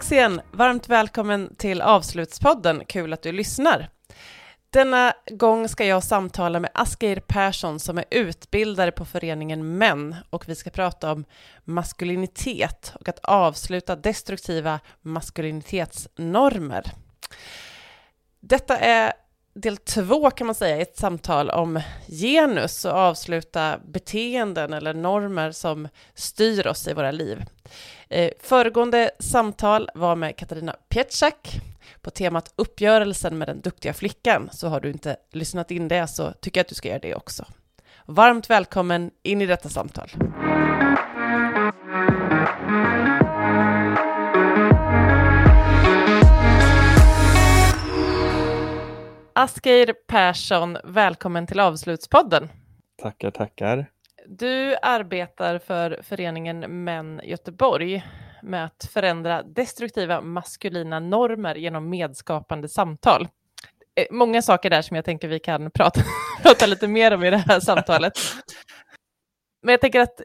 dags igen. Varmt välkommen till Avslutspodden. Kul att du lyssnar. Denna gång ska jag samtala med Asgeir Persson som är utbildare på föreningen Män och vi ska prata om maskulinitet och att avsluta destruktiva maskulinitetsnormer. Detta är del två kan man säga i ett samtal om genus och avsluta beteenden eller normer som styr oss i våra liv. Eh, föregående samtal var med Katarina Pietschak på temat uppgörelsen med den duktiga flickan. Så har du inte lyssnat in det så tycker jag att du ska göra det också. Varmt välkommen in i detta samtal. Asgeir Persson, välkommen till Avslutspodden. Tackar, tackar. Du arbetar för föreningen Män Göteborg med att förändra destruktiva maskulina normer genom medskapande samtal. Eh, många saker där som jag tänker vi kan prata, prata lite mer om i det här samtalet. Men jag tänker att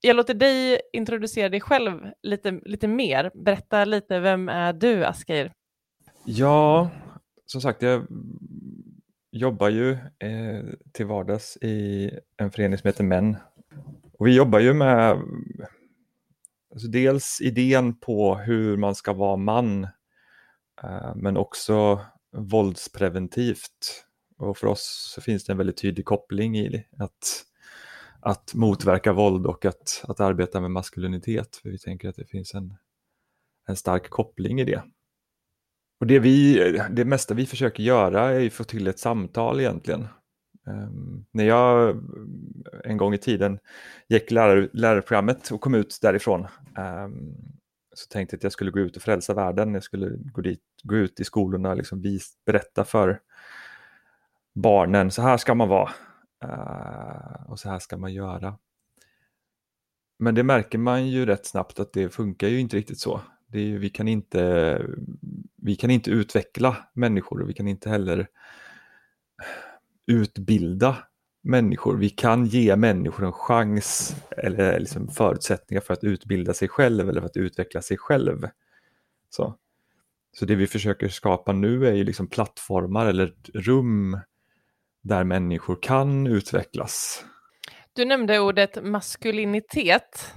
jag låter dig introducera dig själv lite, lite mer. Berätta lite, vem är du, Asgeir? Ja, som sagt, jag jobbar ju eh, till vardags i en förening som heter Män. Och vi jobbar ju med alltså dels idén på hur man ska vara man, eh, men också våldspreventivt. Och för oss så finns det en väldigt tydlig koppling i att, att motverka våld och att, att arbeta med maskulinitet. För vi tänker att det finns en, en stark koppling i det. Och det, vi, det mesta vi försöker göra är att få till ett samtal egentligen. Um, när jag en gång i tiden gick lärar, lärarprogrammet och kom ut därifrån um, så tänkte jag att jag skulle gå ut och frälsa världen. Jag skulle gå, dit, gå ut i skolorna och liksom vis, berätta för barnen, så här ska man vara uh, och så här ska man göra. Men det märker man ju rätt snabbt att det funkar ju inte riktigt så. Det är, vi, kan inte, vi kan inte utveckla människor och vi kan inte heller utbilda människor. Vi kan ge människor en chans eller liksom förutsättningar för att utbilda sig själv eller för att utveckla sig själv. Så, så det vi försöker skapa nu är ju liksom plattformar eller rum där människor kan utvecklas. Du nämnde ordet maskulinitet.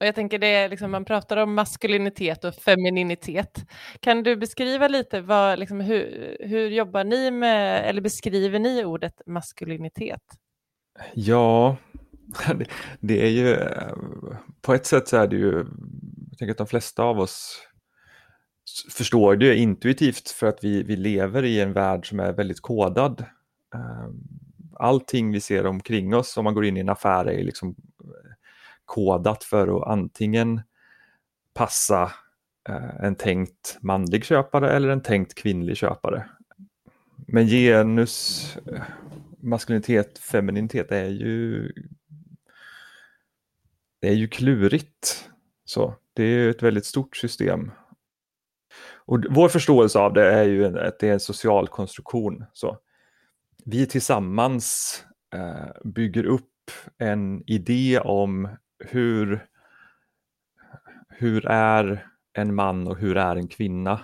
Och jag tänker det är liksom, man pratar om maskulinitet och femininitet. Kan du beskriva lite vad, liksom, hur, hur jobbar ni med, eller beskriver ni ordet maskulinitet? Ja, det är ju, på ett sätt så är det ju, jag tänker att de flesta av oss förstår det intuitivt för att vi, vi lever i en värld som är väldigt kodad. Ehm, allting vi ser omkring oss, om man går in i en affär, är liksom kodat för att antingen passa eh, en tänkt manlig köpare eller en tänkt kvinnlig köpare. Men genus, eh, maskulinitet, femininitet är ju det är ju klurigt. Så, det är ett väldigt stort system. Och vår förståelse av det är ju att det är en social konstruktion. Så. Vi tillsammans eh, bygger upp en idé om hur, hur är en man och hur är en kvinna?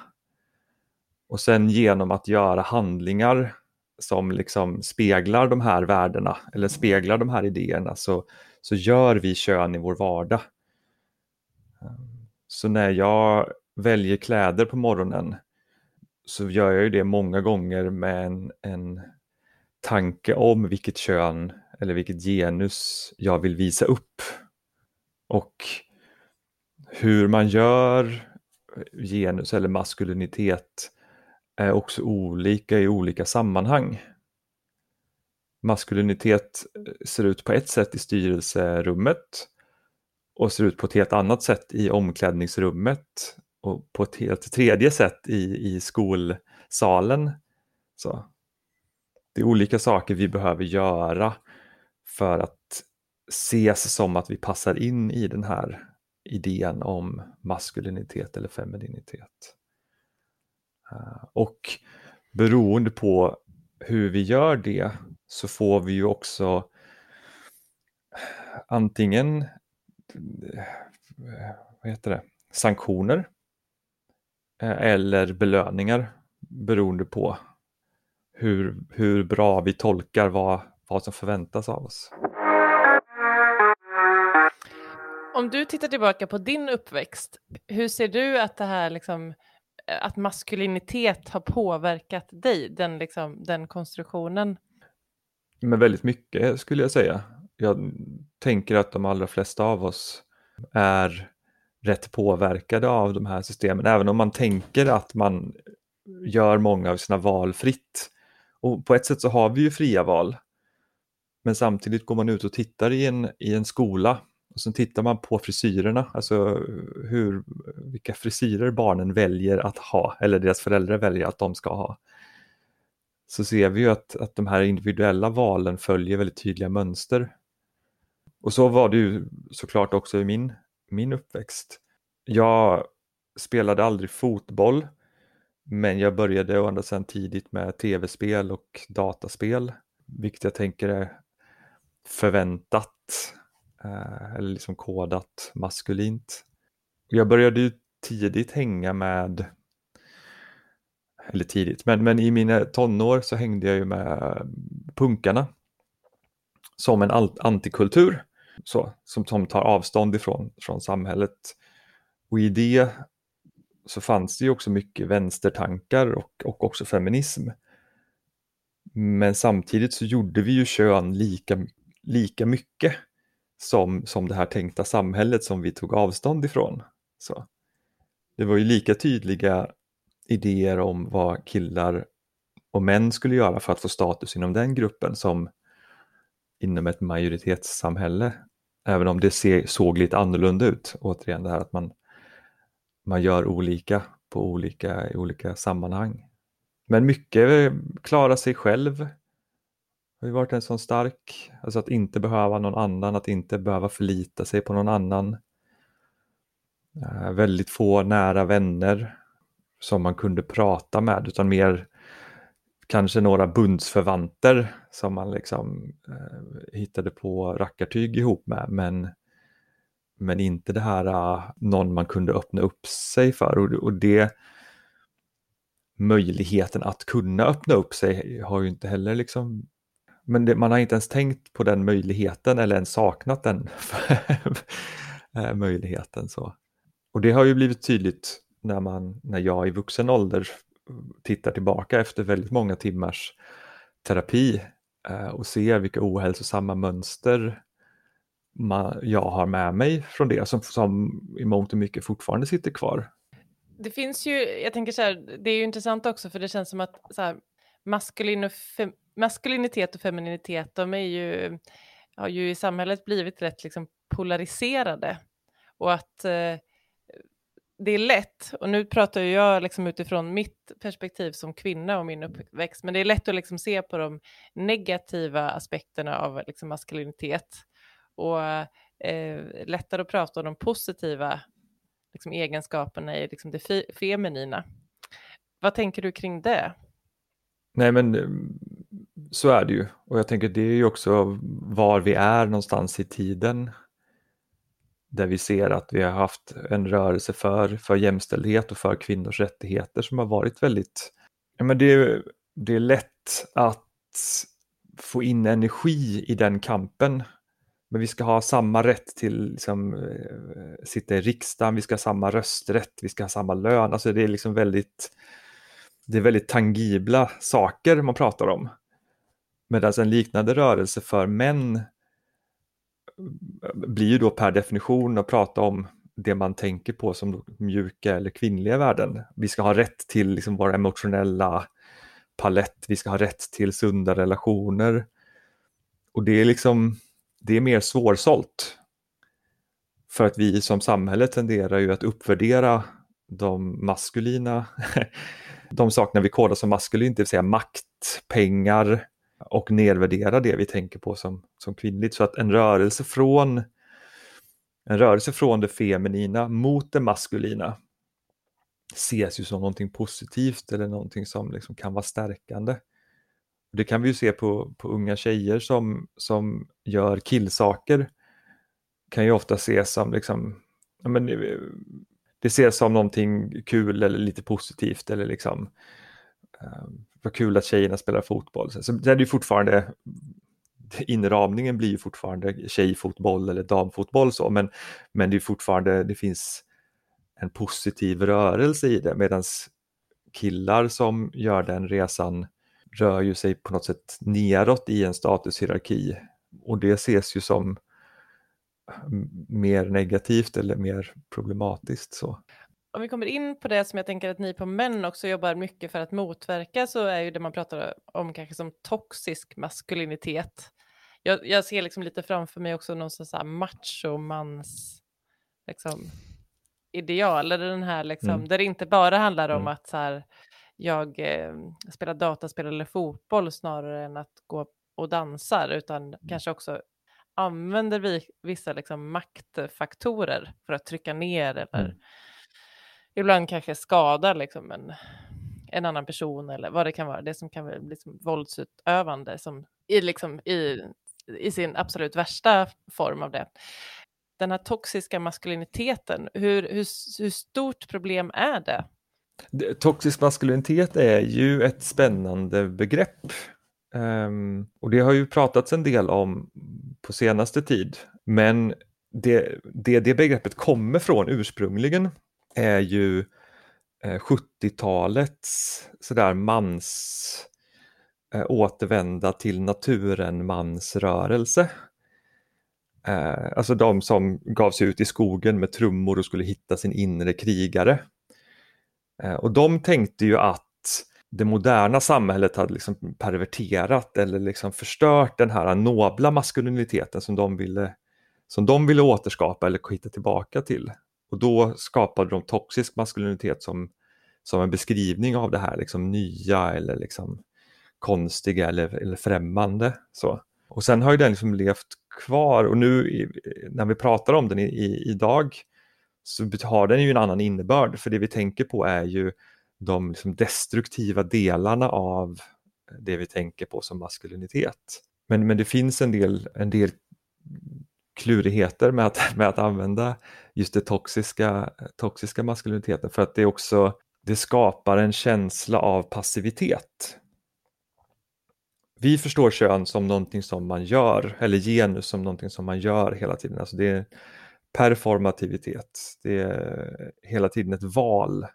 Och sen genom att göra handlingar som liksom speglar de här värdena eller speglar de här idéerna så, så gör vi kön i vår vardag. Ehm, så när jag väljer kläder på morgonen så gör jag ju det många gånger med en, en tanke om vilket kön eller vilket genus jag vill visa upp. Och hur man gör genus eller maskulinitet är också olika i olika sammanhang. Maskulinitet eh, ser ut på ett sätt i styrelserummet och ser ut på ett helt annat sätt i omklädningsrummet och på ett helt tredje sätt i, i skolsalen. Så. Det är olika saker vi behöver göra för att ses som att vi passar in i den här idén om maskulinitet eller femininitet. Eh, och beroende på hur vi gör det så får vi ju också antingen eh, vad heter det, sanktioner eh, eller belöningar beroende på hur, hur bra vi tolkar vad, vad som förväntas av oss. Om du tittar tillbaka på din uppväxt, hur ser du att det här liksom, eh, att maskulinitet har påverkat dig, den, liksom, den konstruktionen? Men väldigt mycket skulle jag säga. Jag tänker att de allra flesta av oss är rätt påverkade av de här systemen, även om man tänker att man gör många av sina val fritt. Och på ett sätt så har vi ju fria val. Men samtidigt går man ut och tittar i en, i en skola och sen tittar man på frisyrerna, alltså hur, vilka frisyrer barnen väljer att ha, eller deras föräldrar väljer att de ska ha. Så ser vi ju att, att de här individuella valen följer väldigt tydliga mönster. Och så var det ju såklart också i min, min uppväxt. Jag spelade aldrig fotboll, men jag började å andra sidan tidigt med tv-spel och dataspel, vilket jag tänker är förväntat Eh, eller liksom kodat maskulint. Jag började ju tidigt hänga med, eller tidigt, men, men i mina tonår så hängde jag ju med punkarna som en antikultur, så, som, som tar avstånd ifrån från samhället. Och i det så fanns det ju också mycket vänstertankar och, och också feminism. Men samtidigt så gjorde vi ju kön lika, lika mycket som, som det här tänkta samhället som vi tog avstånd ifrån. Så. Det var ju lika tydliga idéer om vad killar och män skulle göra för att få status inom den gruppen som inom ett majoritetssamhälle. Även om det ser, såg lite annorlunda ut, återigen det här att man, man gör olika på olika, i olika sammanhang. Men mycket klara sig själv, har ju varit en sån stark, alltså att inte behöva någon annan, att inte behöva förlita sig på någon annan. Eh, väldigt få nära vänner som man kunde prata med, utan mer kanske några bundsförvanter som man liksom eh, hittade på rackartyg ihop med, men, men inte det här eh, någon man kunde öppna upp sig för och, och det möjligheten att kunna öppna upp sig har ju inte heller liksom men det, man har inte ens tänkt på den möjligheten eller ens saknat den eh, möjligheten. Så. Och det har ju blivit tydligt när, man, när jag i vuxen ålder tittar tillbaka efter väldigt många timmars terapi eh, och ser vilka ohälsosamma mönster man, jag har med mig från det som, som i mångt och mycket fortfarande sitter kvar. Det finns ju, jag tänker så här, det är ju intressant också för det känns som att så här, maskulin och fem, maskulinitet och femininitet, de är ju, har ju i samhället blivit rätt liksom polariserade. Och att eh, det är lätt, och nu pratar jag liksom utifrån mitt perspektiv som kvinna och min uppväxt, men det är lätt att liksom se på de negativa aspekterna av liksom maskulinitet och eh, lättare att prata om de positiva liksom, egenskaperna i liksom, det feminina. Vad tänker du kring det? Nej men så är det ju och jag tänker det är ju också var vi är någonstans i tiden där vi ser att vi har haft en rörelse för, för jämställdhet och för kvinnors rättigheter som har varit väldigt, ja men det är, det är lätt att få in energi i den kampen. Men vi ska ha samma rätt till liksom, eh, sitta i riksdagen, vi ska ha samma rösträtt, vi ska ha samma lön. Alltså det är liksom väldigt, det är väldigt tangibla saker man pratar om. Medan en liknande rörelse för män eh, blir ju då per definition att prata om det man tänker på som mjuka eller kvinnliga värden. Vi ska ha rätt till liksom våra emotionella palett, vi ska ha rätt till sunda relationer. Och det är liksom, det är mer svårsålt. För att vi som samhälle tenderar ju att uppvärdera de maskulina, de sakerna vi kodar som maskulint, det vill säga makt, pengar, och nedvärdera det vi tänker på som, som kvinnligt. Så att en rörelse från en rörelse från det feminina mot det maskulina ses ju som någonting positivt eller någonting som liksom kan vara stärkande. Det kan vi ju se på, på unga tjejer som, som gör killsaker kan ju ofta ses som liksom, ja men, eh, det ses som någonting kul eller lite positivt eller liksom ehm, vad kul att tjejerna spelar fotboll. Så det är ju fortfarande inramningen blir ju fortfarande tjejfotboll eller damfotboll så, men, men det är fortfarande, det finns en positiv rörelse i det medan killar som gör den resan rör ju sig på något sätt neråt i en statushierarki och det ses ju som mer negativt eller mer problematiskt. Så. Om vi kommer in på det som jag tänker att ni på män också jobbar mycket för att motverka så är ju det man pratar om kanske som toxisk maskulinitet. Jag, jag ser liksom lite framför mig också någon sån här machomans liksom, ideal, eller den här liksom, mm. där det inte bara handlar om mm. att så här, jag eh, spelar dataspel eller fotboll snarare än att gå och dansar, utan mm. kanske också använder vi vissa liksom maktfaktorer för att trycka ner eller mm ibland kanske skadar liksom en, en annan person eller vad det kan vara, det som kan vara liksom våldsutövande som i, liksom, i, i sin absolut värsta form av det. Den här toxiska maskuliniteten, hur, hur, hur stort problem är det? Toxisk maskulinitet är ju ett spännande begrepp um, och det har ju pratats en del om på senaste tid. Men det, det, det begreppet kommer från ursprungligen är ju eh, 70-talets sådär mans eh, återvända till naturen mansrörelse. Eh, alltså de som gav sig ut i skogen med trummor och skulle hitta sin inre krigare. Eh, och de tänkte ju att det moderna samhället hade liksom perverterat eller liksom förstört den här nobla maskuliniteten som de ville, som de ville återskapa eller hitta tillbaka till. Och då skapade de toxisk maskulinitet som, som en beskrivning av det här liksom nya eller liksom konstiga eller, eller främmande. Så. Och sen har ju den liksom levt kvar och nu i, när vi pratar om den i, i, idag så har den ju en annan innebörd för det vi tänker på är ju de liksom destruktiva delarna av det vi tänker på som maskulinitet. Men, men det finns en del, en del klurigheter med att, med att använda just det toxiska, toxiska maskuliniteten för att det också det skapar en känsla av passivitet. Vi förstår kön som någonting som man gör, eller genus som någonting som man gör hela tiden. Alltså det är performativitet, det är hela tiden ett val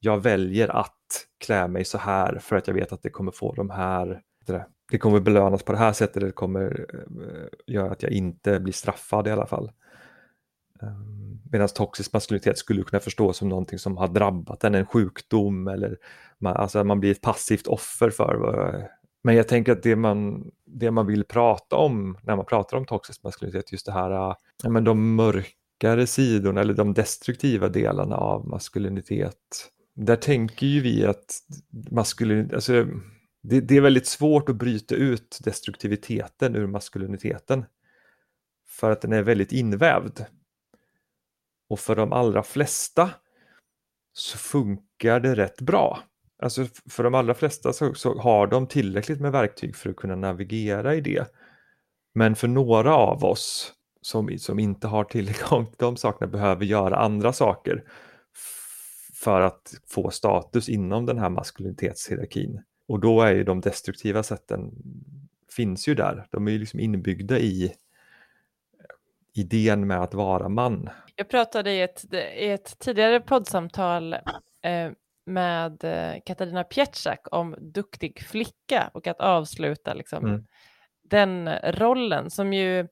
jag väljer att klä mig så här för att jag vet att det kommer få de här, det kommer belönas på det här sättet, det kommer eh, göra att jag inte blir straffad i alla fall. Ehm, Medan toxisk maskulinitet skulle kunna förstås som någonting som har drabbat en, en sjukdom eller man, alltså man blir ett passivt offer för. Men jag tänker att det man, det man vill prata om när man pratar om toxisk maskulinitet, just det här, eh, ja, men de mörkare sidorna eller de destruktiva delarna av maskulinitet där tänker ju vi att maskulinitet, alltså, det, det, är väldigt svårt att bryta ut destruktiviteten ur maskuliniteten. För att den är väldigt invävd. Och för de allra flesta så funkar det rätt bra. Alltså för de allra flesta så, så, har de tillräckligt med verktyg för att kunna navigera i det. Men för några av oss som, som inte har tillgång till de sakerna behöver göra andra saker för att få status inom den här maskulinitetshierarkin. Och då är ju de destruktiva sätten, finns ju där, de är ju liksom inbyggda i idén med att vara man. Jag pratade i ett, i ett tidigare poddsamtal eh, med eh, Katarina Pietschak om duktig flicka och att avsluta liksom, mm. den rollen som ju, eh,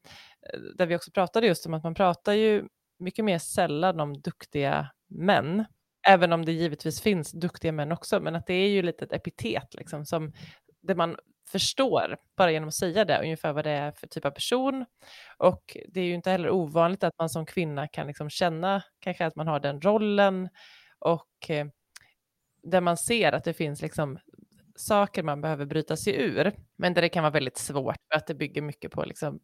där vi också pratade just om att man pratar ju mycket mer sällan om duktiga män Även om det givetvis finns duktiga män också, men att det är ju lite ett epitet liksom, som det man förstår bara genom att säga det, ungefär vad det är för typ av person. Och det är ju inte heller ovanligt att man som kvinna kan liksom känna kanske att man har den rollen och eh, där man ser att det finns liksom saker man behöver bryta sig ur, men där det kan vara väldigt svårt för att det bygger mycket på liksom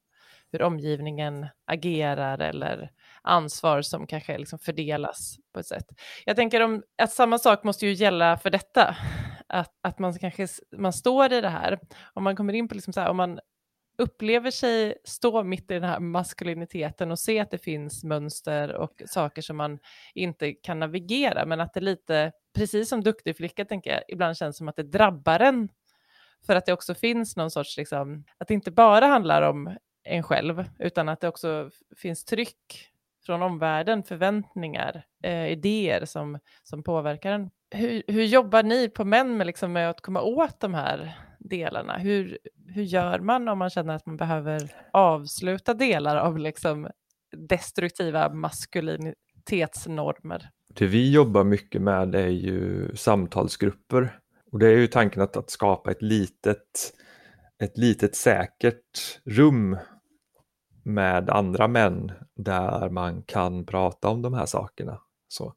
hur omgivningen agerar eller ansvar som kanske liksom fördelas på ett sätt. Jag tänker om, att samma sak måste ju gälla för detta, att, att man kanske man står i det här, om man kommer in på liksom så här, om man upplever sig stå mitt i den här maskuliniteten och se att det finns mönster och saker som man inte kan navigera, men att det lite, precis som duktig flicka tänker jag, ibland känns som att det drabbar en. För att det också finns någon sorts, liksom, att det inte bara handlar om en själv, utan att det också finns tryck från omvärlden, förväntningar, eh, idéer som, som påverkar en. Hur, hur jobbar ni på män med, liksom, med att komma åt de här delarna? Hur, hur gör man om man känner att man behöver avsluta delar av liksom, destruktiva maskulinitetsnormer? Det vi jobbar mycket med är ju samtalsgrupper och det är ju tanken att, att skapa ett litet, ett litet säkert rum med andra män där man kan prata om de här sakerna. Så,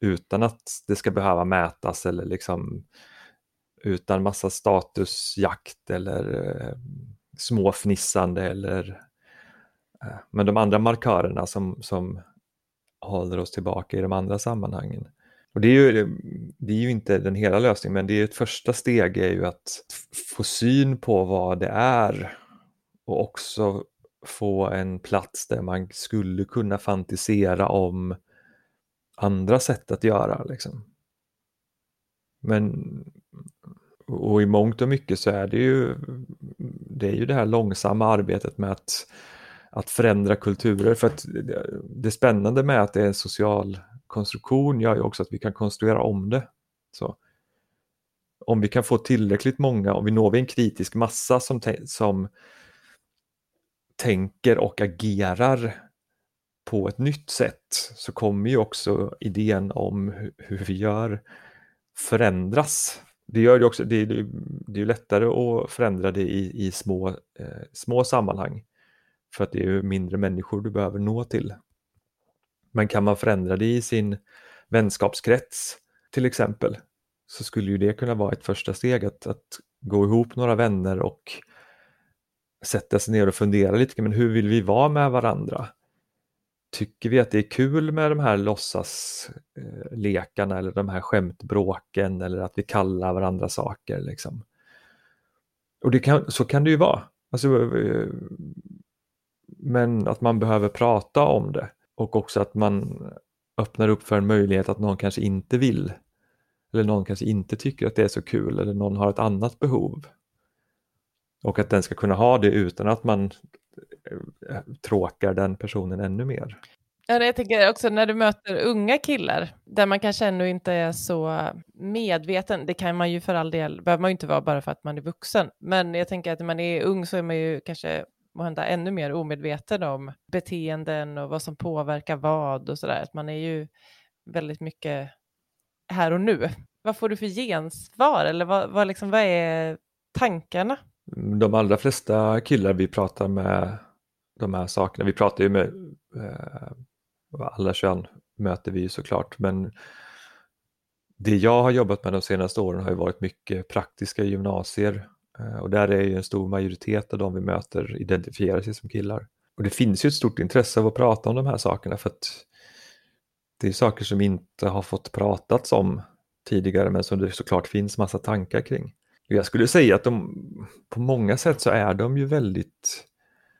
utan att det ska behöva mätas eller liksom utan massa statusjakt eller eh, småfnissande eller eh, men de andra markörerna som, som håller oss tillbaka i de andra sammanhangen. Och det är, ju, det är ju inte den hela lösningen men det är ett första steg är ju att få syn på vad det är och också få en plats där man skulle kunna fantisera om andra sätt att göra. Liksom. Men och i mångt och mycket så är det ju det, är ju det här långsamma arbetet med att, att förändra kulturer. För att det spännande med att det är en social konstruktion gör ju också att vi kan konstruera om det. Så. Om vi kan få tillräckligt många, om vi når en kritisk massa som, som tänker och agerar på ett nytt sätt så kommer ju också idén om hur, vi gör förändras. Det gör det också, det, är, det är lättare att förändra det i, i små, eh, små sammanhang för att det är mindre människor du behöver nå till. Men kan man förändra det i sin vänskapskrets till exempel så skulle ju det kunna vara ett första steg att, att gå ihop några vänner och sätta sig ner och fundera lite, men hur vill vi vara med varandra? Tycker vi att det är kul med de här låtsaslekarna eh, eller de här skämtbråken eller att vi kallar varandra saker liksom? Och det kan, så kan det ju vara. Alltså, eh, men att man behöver prata om det och också att man öppnar upp för en möjlighet att någon kanske inte vill. Eller någon kanske inte tycker att det är så kul eller någon har ett annat behov. Och att den ska kunna ha det utan att man eh, tråkar den personen ännu mer. Ja, jag tänker också när du möter unga killar där man kanske ännu inte är så medveten. Det kan man ju för all del, behöver man ju inte vara bara för att man är vuxen. Men jag tänker att när man är ung så är man ju kanske måhända ännu mer omedveten om beteenden och vad som påverkar vad och sådär. Att man är ju väldigt mycket här och nu. Vad får du för gensvar eller vad, vad, liksom, vad är tankarna? De allra flesta killar vi pratar med de här sakerna, vi pratar ju med eh, alla kön möter vi ju såklart, men det jag har jobbat med de senaste åren har ju varit mycket praktiska gymnasier eh, och där är ju en stor majoritet av de vi möter identifierar sig som killar. Och det finns ju ett stort intresse av att prata om de här sakerna för att det är saker som inte har fått pratats om tidigare men som det såklart finns massa tankar kring. Jag skulle säga att de på många sätt så är de ju väldigt,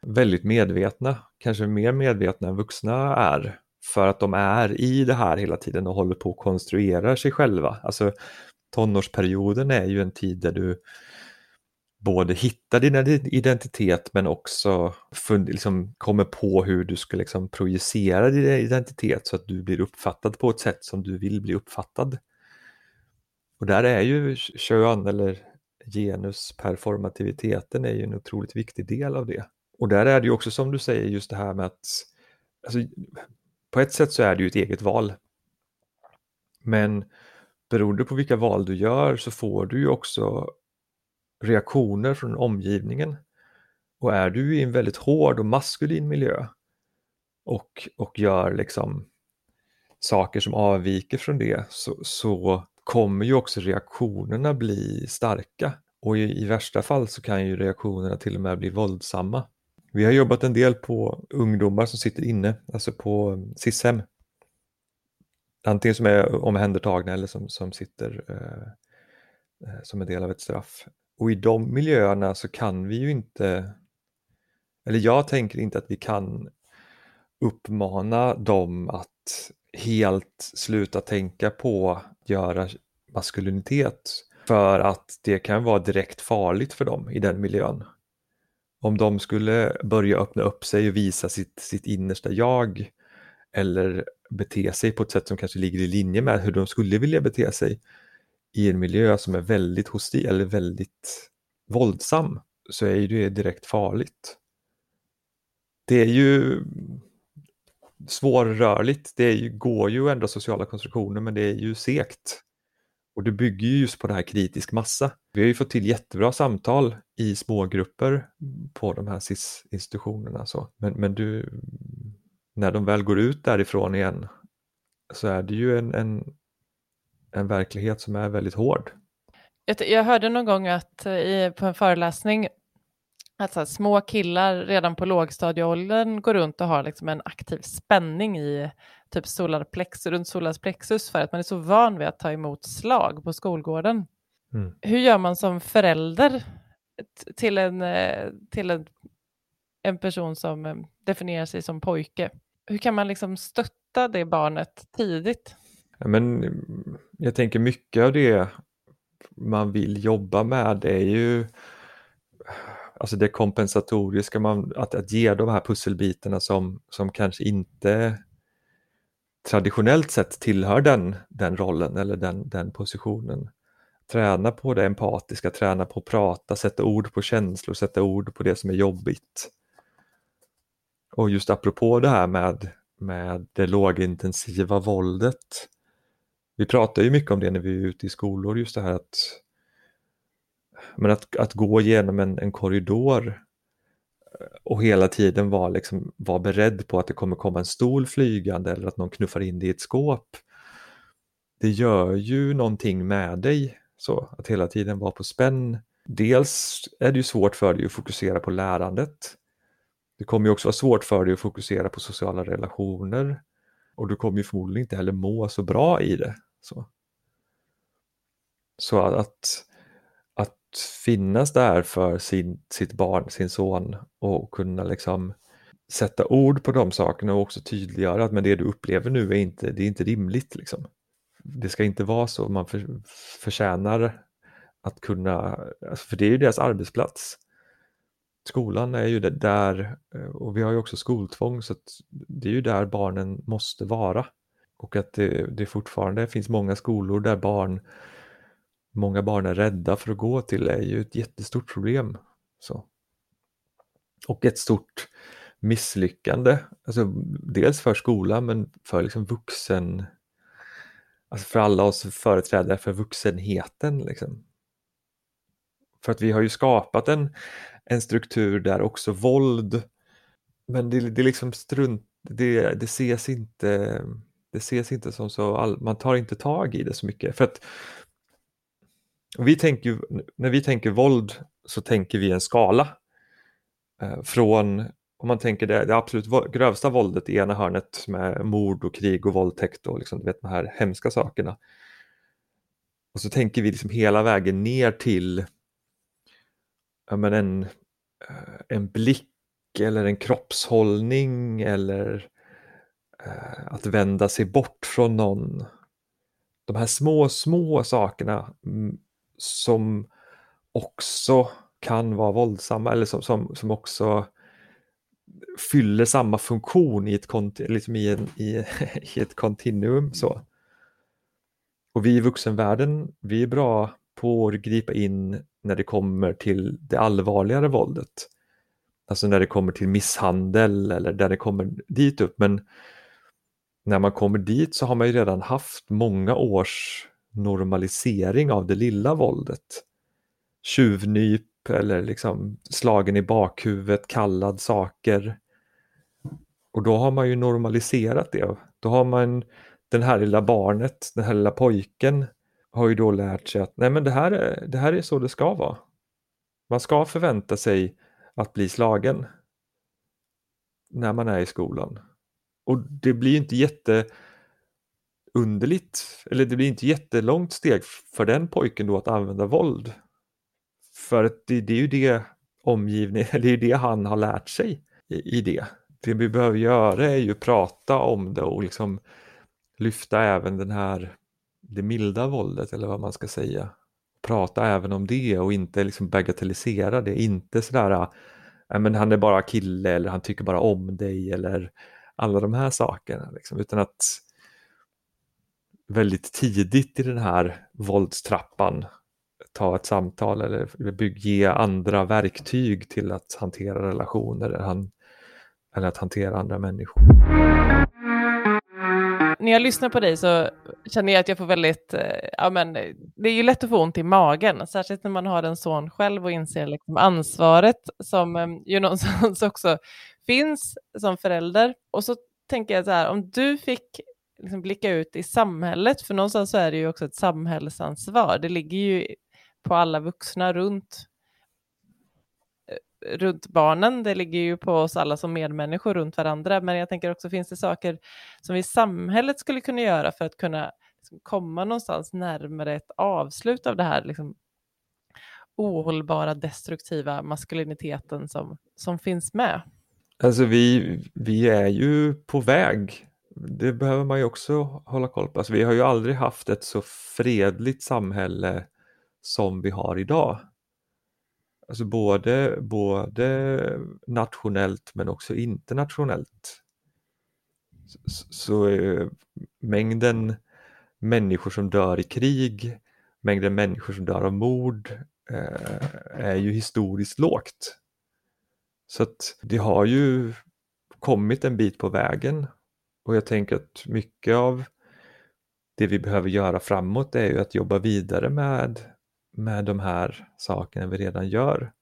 väldigt medvetna, kanske mer medvetna än vuxna är, för att de är i det här hela tiden och håller på att konstruera sig själva. Alltså tonårsperioden är ju en tid där du både hittar din identitet men också fund, liksom, kommer på hur du ska liksom projicera din identitet så att du blir uppfattad på ett sätt som du vill bli uppfattad. Och där är ju kön eller genusperformativiteten är ju en otroligt viktig del av det. Och där är det ju också som du säger just det här med att alltså, på ett sätt så är det ju ett eget val. Men beroende på vilka val du gör så får du ju också reaktioner från omgivningen. Och är du i en väldigt hård och maskulin miljö och, och gör liksom saker som avviker från det så, så kommer ju också reaktionerna bli starka och i, i, värsta fall så kan ju reaktionerna till och med bli våldsamma. Vi har jobbat en del på ungdomar som sitter inne, alltså på um, SIS-hem. Antingen som är omhändertagna eller som, som sitter eh, eh, som en del av ett straff. Och i de miljöerna så kan vi ju inte eller jag tänker inte att vi kan uppmana dem att helt sluta tänka på att göra maskulinitet för att det kan vara direkt farligt för dem i den miljön. Om de skulle börja öppna upp sig och visa sitt, sitt innersta jag eller bete sig på ett sätt som kanske ligger i linje med hur de skulle vilja bete sig i en miljö som är väldigt hostil eller väldigt våldsam så är det direkt farligt. Det är ju svårrörligt, det är ju, går ju ändå sociala konstruktioner men det är ju sekt. Och det bygger ju just på det här kritisk massa. Vi har ju fått till jättebra samtal i smågrupper på de här SIS-institutionerna. Men, men du, när de väl går ut därifrån igen så är det ju en, en, en verklighet som är väldigt hård. Jag hörde någon gång att eh, i, på en föreläsning att så här, små killar redan på lågstadieåldern går runt och har liksom en aktiv spänning i typ solarplexus, runt solarplexus för att man är så van vid att ta emot slag på skolgården. Mm. Hur gör man som förälder till en, eh, till en, en person som eh, definierar sig som pojke? Hur kan man liksom stötta det barnet tidigt? Ja, men jag tänker mycket av det man vill jobba med är ju alltså det kompensatoriska, man, att, att ge de här pusselbitarna som, som kanske inte traditionellt sett tillhör den, den rollen eller den, den positionen. Träna på det empatiska, träna på att prata, sätta ord på känslor, sätta ord på det som är jobbigt. Och just apropå det här med, med det lågintensiva våldet. Vi pratar ju mycket om det när vi är ute i skolor, just det här att men att, att gå genom en, en korridor eh, och hela tiden vara liksom, var beredd på att det kommer komma en stol flygande eller att någon knuffar in dig i ett skåp. Det gör ju någonting med dig, så att hela tiden vara på spänn. Dels är det ju svårt för dig att fokusera på lärandet. Det kommer ju också vara svårt för dig att fokusera på sociala relationer och du kommer ju förmodligen inte heller må så bra i det. Så, så att finnas där för sin, sitt barn, sin son och kunna liksom sätta ord på de sakerna och också tydliggöra att men det du upplever nu är inte, det är inte rimligt. Liksom. Det ska inte vara så, man för, förtjänar att kunna, alltså, för det är ju deras arbetsplats. Skolan är ju där, och vi har ju också skoltvång, så det är ju där barnen måste vara. Och att det, det fortfarande finns många skolor där barn många barn är rädda för att gå till är ju ett jättestort problem. Så. Och ett stort misslyckande, alltså dels för skolan men för liksom vuxen, alltså för alla oss företrädare för vuxenheten. Liksom. För att vi har ju skapat en, en struktur där också våld, men det, det liksom strunt, det, det ses inte det ses inte som så, all, man tar inte tag i det så mycket. För att vi tänker, när vi tänker våld så tänker vi en skala. Eh, från, om man tänker det, det absolut grövsta våldet i ena hörnet med mord och krig och våldtäkt och liksom, vet, de här hemska sakerna. Och så tänker vi liksom hela vägen ner till ja, men en, eh, en blick eller en kroppshållning eller eh, att vända sig bort från någon. De här små, små sakerna som också kan vara våldsamma eller som, som, som också fyller samma funktion i ett, liksom i, en, i, i ett kontinuum. Så. Och vi i vuxenvärlden, vi är bra på att gripa in när det kommer till det allvarligare våldet. Alltså när det kommer till misshandel eller där det kommer dit upp. Men när man kommer dit så har man ju redan haft många års normalisering av det lilla våldet. Tjuvnyp eller liksom slagen i bakhuvudet, kallad saker. Och då har man ju normaliserat det. Då har man den här lilla barnet, den här lilla pojken har ju då lärt sig att nej men det här är, det här är så det ska vara. Man ska förvänta sig att bli slagen när man är i skolan. Och det blir inte jätte underligt, eller det blir inte jättelångt steg för den pojken då att använda våld. För att det, det är ju det omgivningen, det är det han har lärt sig i, i det. Det vi behöver göra är ju prata om det och liksom lyfta även den här, det milda våldet eller vad man ska säga. Prata även om det och inte liksom bagatellisera det, inte sådär, äh, men han är bara kille eller han tycker bara om dig eller alla de här sakerna, liksom, utan att väldigt tidigt i den här våldstrappan ta ett samtal eller ge andra verktyg till att hantera relationer eller, att hantera andra människor. När jag lyssnar på dig så känner jag att jag får väldigt, eh, ja men det är ju lätt att få ont i magen, särskilt när man har en son själv och inser liksom ansvaret som eh, ju någonstans också finns som förälder. Och så tänker jag så här, om du fick liksom blicka ut i samhället, för någonstans så är det ju också ett samhällsansvar. Det ligger ju på alla vuxna runt, eh, runt barnen. Det ligger ju på oss alla som medmänniskor runt varandra. Men jag tänker också, finns det saker som vi i samhället skulle kunna göra för att kunna liksom, komma någonstans närmare ett avslut av det här liksom, ohållbara, destruktiva maskuliniteten som, som finns med? Alltså vi, vi är ju på väg. Det behöver man ju också hålla koll på. Alltså vi har ju aldrig haft ett så fredligt samhälle som vi har idag. Alltså både, både nationellt men också internationellt. Så, så mängden människor som dör i krig, mängden människor som dör av mord eh, är ju historiskt lågt. Så att det har ju kommit en bit på vägen och jag tänker att mycket av det vi behöver göra framåt är ju att jobba vidare med med de här sakerna vi redan gör.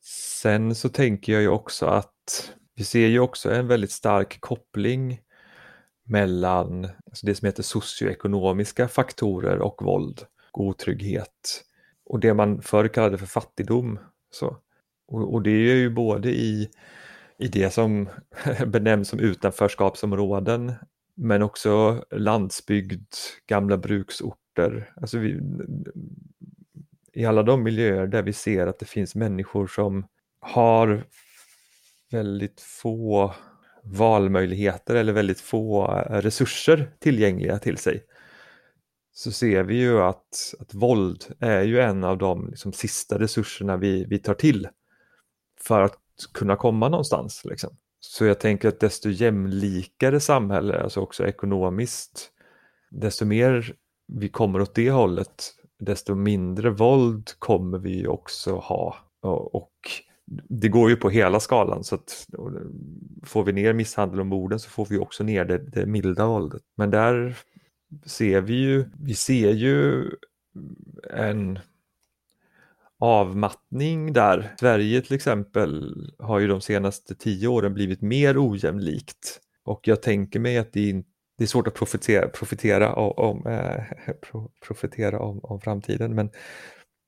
Sen så tänker jag ju också att vi ser ju också en väldigt stark koppling mellan alltså det som heter socioekonomiska faktorer och våld, otrygghet och det man förr kallade för fattigdom. Så. Och, och det är ju både i, i det som benämns som utanförskapsområden men också landsbygd, gamla bruksorter. Alltså vi, i alla de miljöer där vi ser att det finns människor som har väldigt få valmöjligheter eller väldigt få resurser tillgängliga till sig så ser vi ju att, att våld är ju en av de liksom, sista resurserna vi, vi tar till för att kunna komma någonstans. Liksom. Så jag tänker att desto jämlikare samhälle, alltså också ekonomiskt, desto mer vi kommer åt det hållet, desto mindre våld kommer vi också ha. Och det går ju på hela skalan så att får vi ner misshandel och morden så får vi också ner det, det milda våldet. Men där ser vi ju, vi ser ju en avmattning där. Sverige till exempel har ju de senaste tio åren blivit mer ojämlikt. Och jag tänker mig att det inte det är svårt att profetera, profetera, om, eh, profetera om, om framtiden. Men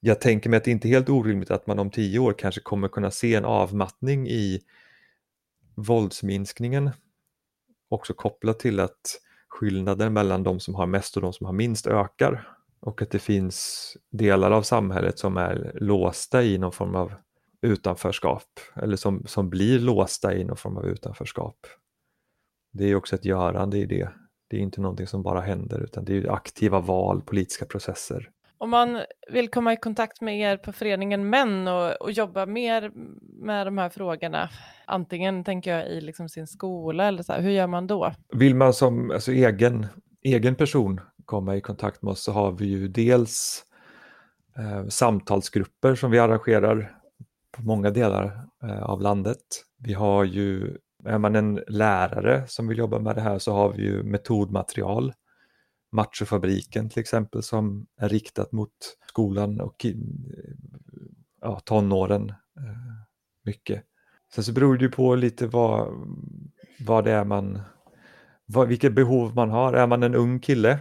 jag tänker mig att det inte är helt orimligt att man om tio år kanske kommer kunna se en avmattning i våldsminskningen. Också kopplat till att skillnaden mellan de som har mest och de som har minst ökar och att det finns delar av samhället som är låsta i någon form av utanförskap eller som, som blir låsta i någon form av utanförskap. Det är också ett görande i det. Det är inte någonting som bara händer utan det är aktiva val, politiska processer. Om man vill komma i kontakt med er på föreningen Män och, och jobba mer med de här frågorna, antingen tänker jag i liksom sin skola eller så här, hur gör man då? Vill man som alltså, egen, egen person komma i kontakt med oss så har vi ju dels eh, samtalsgrupper som vi arrangerar på många delar eh, av landet. Vi har ju är man en lärare som vill jobba med det här så har vi ju metodmaterial. Machofabriken till exempel som är riktat mot skolan och eh, ja, tonåren eh, mycket. Sen så beror det ju på lite vad, vad det är man, vad, vilket behov man har. Är man en ung kille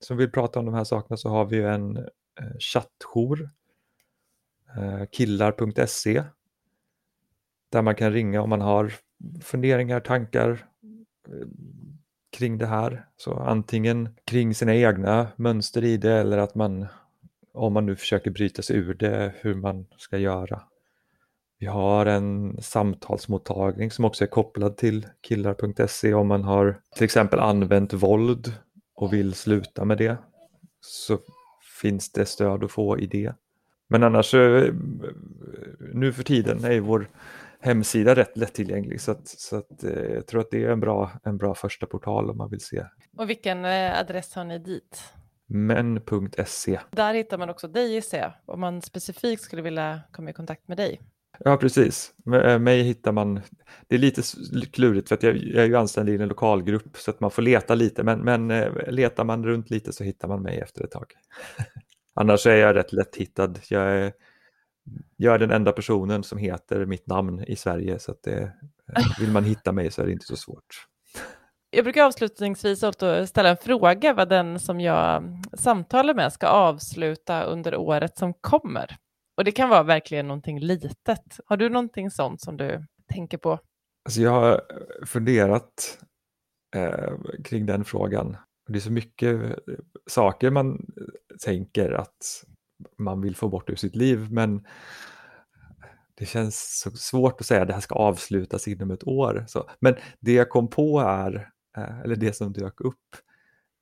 som vill prata om de här sakerna så har vi ju en eh, chattjour, eh, killar.se, där man kan ringa om man har funderingar, tankar eh, kring det här. Så antingen kring sina egna mönster i det eller att man om man nu försöker bryta sig ur det, hur man ska göra. Vi har en samtalsmottagning som också är kopplad till killar.se om man har till exempel använt våld och vill sluta med det så finns det stöd att få i det. Men annars eh, nu för tiden är vår hemsida rätt lättillgänglig så, att, så att, eh, jag tror att det är en bra, en bra första portal om man vill se. Och vilken eh, adress har ni dit? Men.se. Där hittar man också dig gissar jag, om man specifikt skulle vilja komma i kontakt med dig. Ja, precis. Eh, mig hittar man, det är lite klurigt för att jag, jag är ju anställd i en lokalgrupp så att man får leta lite, men, men eh, letar man runt lite så hittar man mig efter ett tag. Annars är jag rätt lätthittad. Jag är, jag är den enda personen som heter mitt namn i Sverige så att det, eh, vill man hitta mig så är det inte så svårt. Jag brukar avslutningsvis ställa en fråga vad den som jag samtalar med ska avsluta under året som kommer. Och det kan vara verkligen någonting litet. Har du någonting sånt som du tänker på? Alltså jag har funderat eh, kring den frågan. Det är så mycket eh, saker man tänker att man vill få bort ur sitt liv men det känns så svårt att säga att det här ska avslutas inom ett år. Så, men det jag kom på är, eh, eller det som dök upp,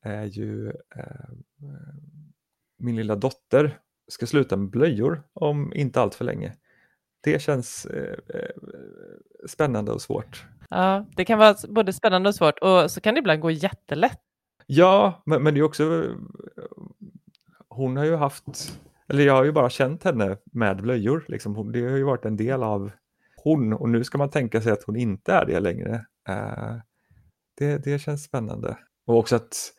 är ju eh, min lilla dotter ska sluta med blöjor om inte allt för länge. Det känns eh, spännande och svårt. Ja, det kan vara både spännande och svårt och så kan det ibland gå jättelätt. Ja, men, men det är också, hon har ju haft eller jag har ju bara känt henne med blöjor. Liksom. Det har ju varit en del av hon och nu ska man tänka sig att hon inte är det längre. Uh, det, det känns spännande. Och också att,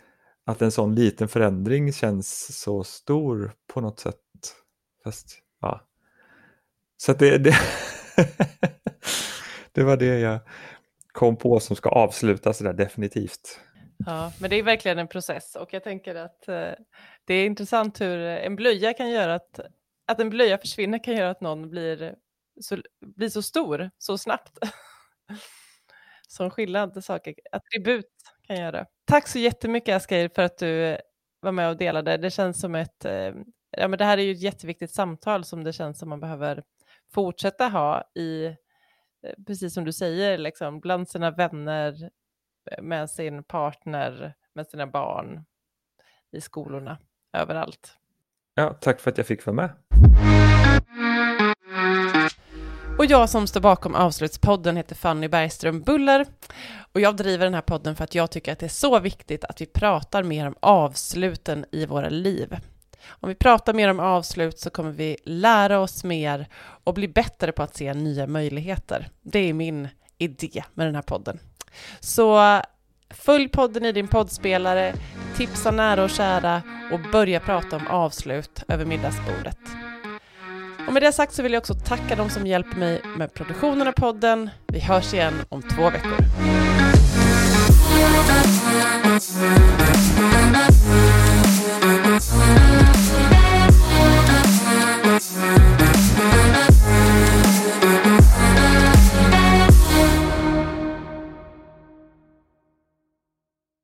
att en sån liten förändring känns så stor på något sätt. Fast, ja. Så det, det, det var det jag kom på som ska avslutas där definitivt. Ja, men det är verkligen en process och jag tänker att eh, det är intressant hur en blöja kan göra att, att en blöja försvinner kan göra att någon blir så, blir så stor så snabbt. Som skillnad saker, attribut kan göra. Tack så jättemycket Asgeir för att du var med och delade. Det känns som ett, eh, ja men det här är ju ett jätteviktigt samtal som det känns som man behöver fortsätta ha i, eh, precis som du säger, liksom, bland sina vänner, eh, med sin partner, med sina barn, i skolorna, överallt. Ja, tack för att jag fick vara med. Och jag som står bakom avslutspodden heter Fanny Bergström Buller och jag driver den här podden för att jag tycker att det är så viktigt att vi pratar mer om avsluten i våra liv. Om vi pratar mer om avslut så kommer vi lära oss mer och bli bättre på att se nya möjligheter. Det är min idé med den här podden. Så följ podden i din poddspelare, tipsa nära och kära och börja prata om avslut över middagsbordet. Och med det sagt så vill jag också tacka dem som hjälper mig med produktionen av podden. Vi hörs igen om två veckor.